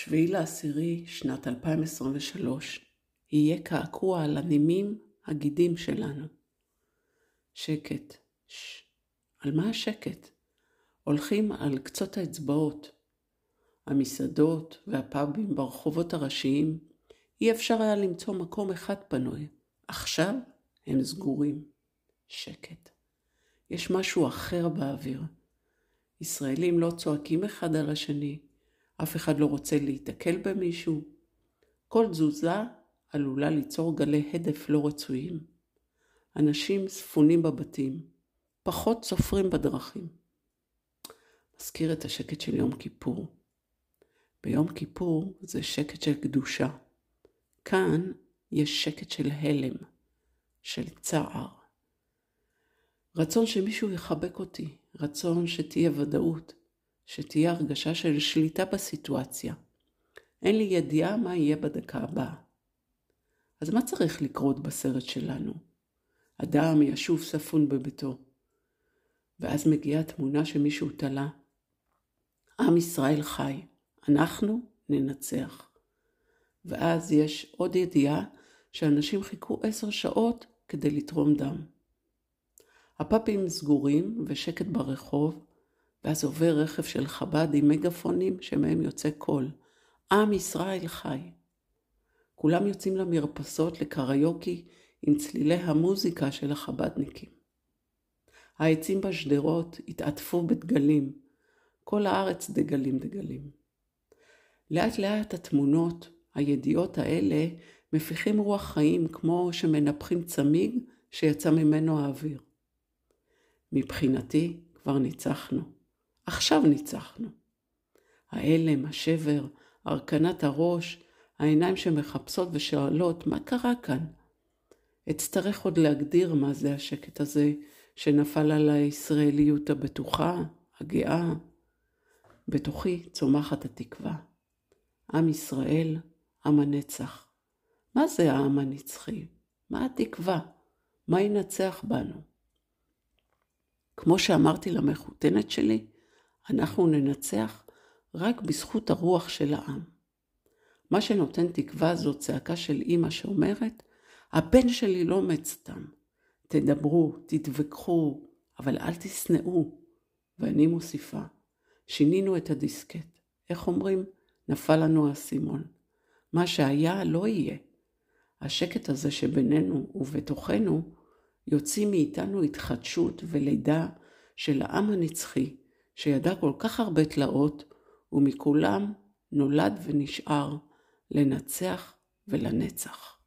בשביעי לעשירי שנת 2023 יהיה קעקוע על הנימים הגידים שלנו. שקט. ש... על מה השקט? הולכים על קצות האצבעות. המסעדות והפאבים ברחובות הראשיים, אי אפשר היה למצוא מקום אחד פנוי. עכשיו הם סגורים. שקט. יש משהו אחר באוויר. ישראלים לא צועקים אחד על השני, אף אחד לא רוצה להיתקל במישהו. כל תזוזה עלולה ליצור גלי הדף לא רצויים. אנשים ספונים בבתים, פחות סופרים בדרכים. מזכיר את השקט של יום כיפור. ביום כיפור זה שקט של קדושה. כאן יש שקט של הלם, של צער. רצון שמישהו יחבק אותי, רצון שתהיה ודאות, שתהיה הרגשה של שליטה בסיטואציה. אין לי ידיעה מה יהיה בדקה הבאה. אז מה צריך לקרות בסרט שלנו? אדם ישוב ספון בביתו, ואז מגיעה תמונה שמישהו תלה. עם ישראל חי, אנחנו ננצח. ואז יש עוד ידיעה שאנשים חיכו עשר שעות כדי לתרום דם. הפאבים סגורים ושקט ברחוב, ואז עובר רכב של חב"ד עם מגפונים שמהם יוצא קול. עם ישראל חי. כולם יוצאים למרפסות לקריוקי עם צלילי המוזיקה של החב"דניקים. העצים בשדרות התעטפו בדגלים, כל הארץ דגלים דגלים. לאט לאט התמונות, הידיעות האלה, מפיחים רוח חיים כמו שמנפחים צמיג שיצא ממנו האוויר. מבחינתי כבר ניצחנו. עכשיו ניצחנו. ההלם, השבר, הרכנת הראש, העיניים שמחפשות ושואלות, מה קרה כאן? אצטרך עוד להגדיר מה זה השקט הזה שנפל על הישראליות הבטוחה, הגאה. בתוכי צומחת התקווה. עם ישראל, עם הנצח. מה זה העם הנצחי? מה התקווה? מה ינצח בנו? כמו שאמרתי למחותנת שלי, אנחנו ננצח רק בזכות הרוח של העם. מה שנותן תקווה זו צעקה של אימא שאומרת, הבן שלי לא מת סתם. תדברו, תתווכחו, אבל אל תשנאו. ואני מוסיפה, שינינו את הדיסקט. איך אומרים? נפל לנו האסימון. מה שהיה לא יהיה. השקט הזה שבינינו ובתוכנו יוציא מאיתנו התחדשות ולידה של העם הנצחי, שידע כל כך הרבה תלאות, ומכולם נולד ונשאר לנצח ולנצח.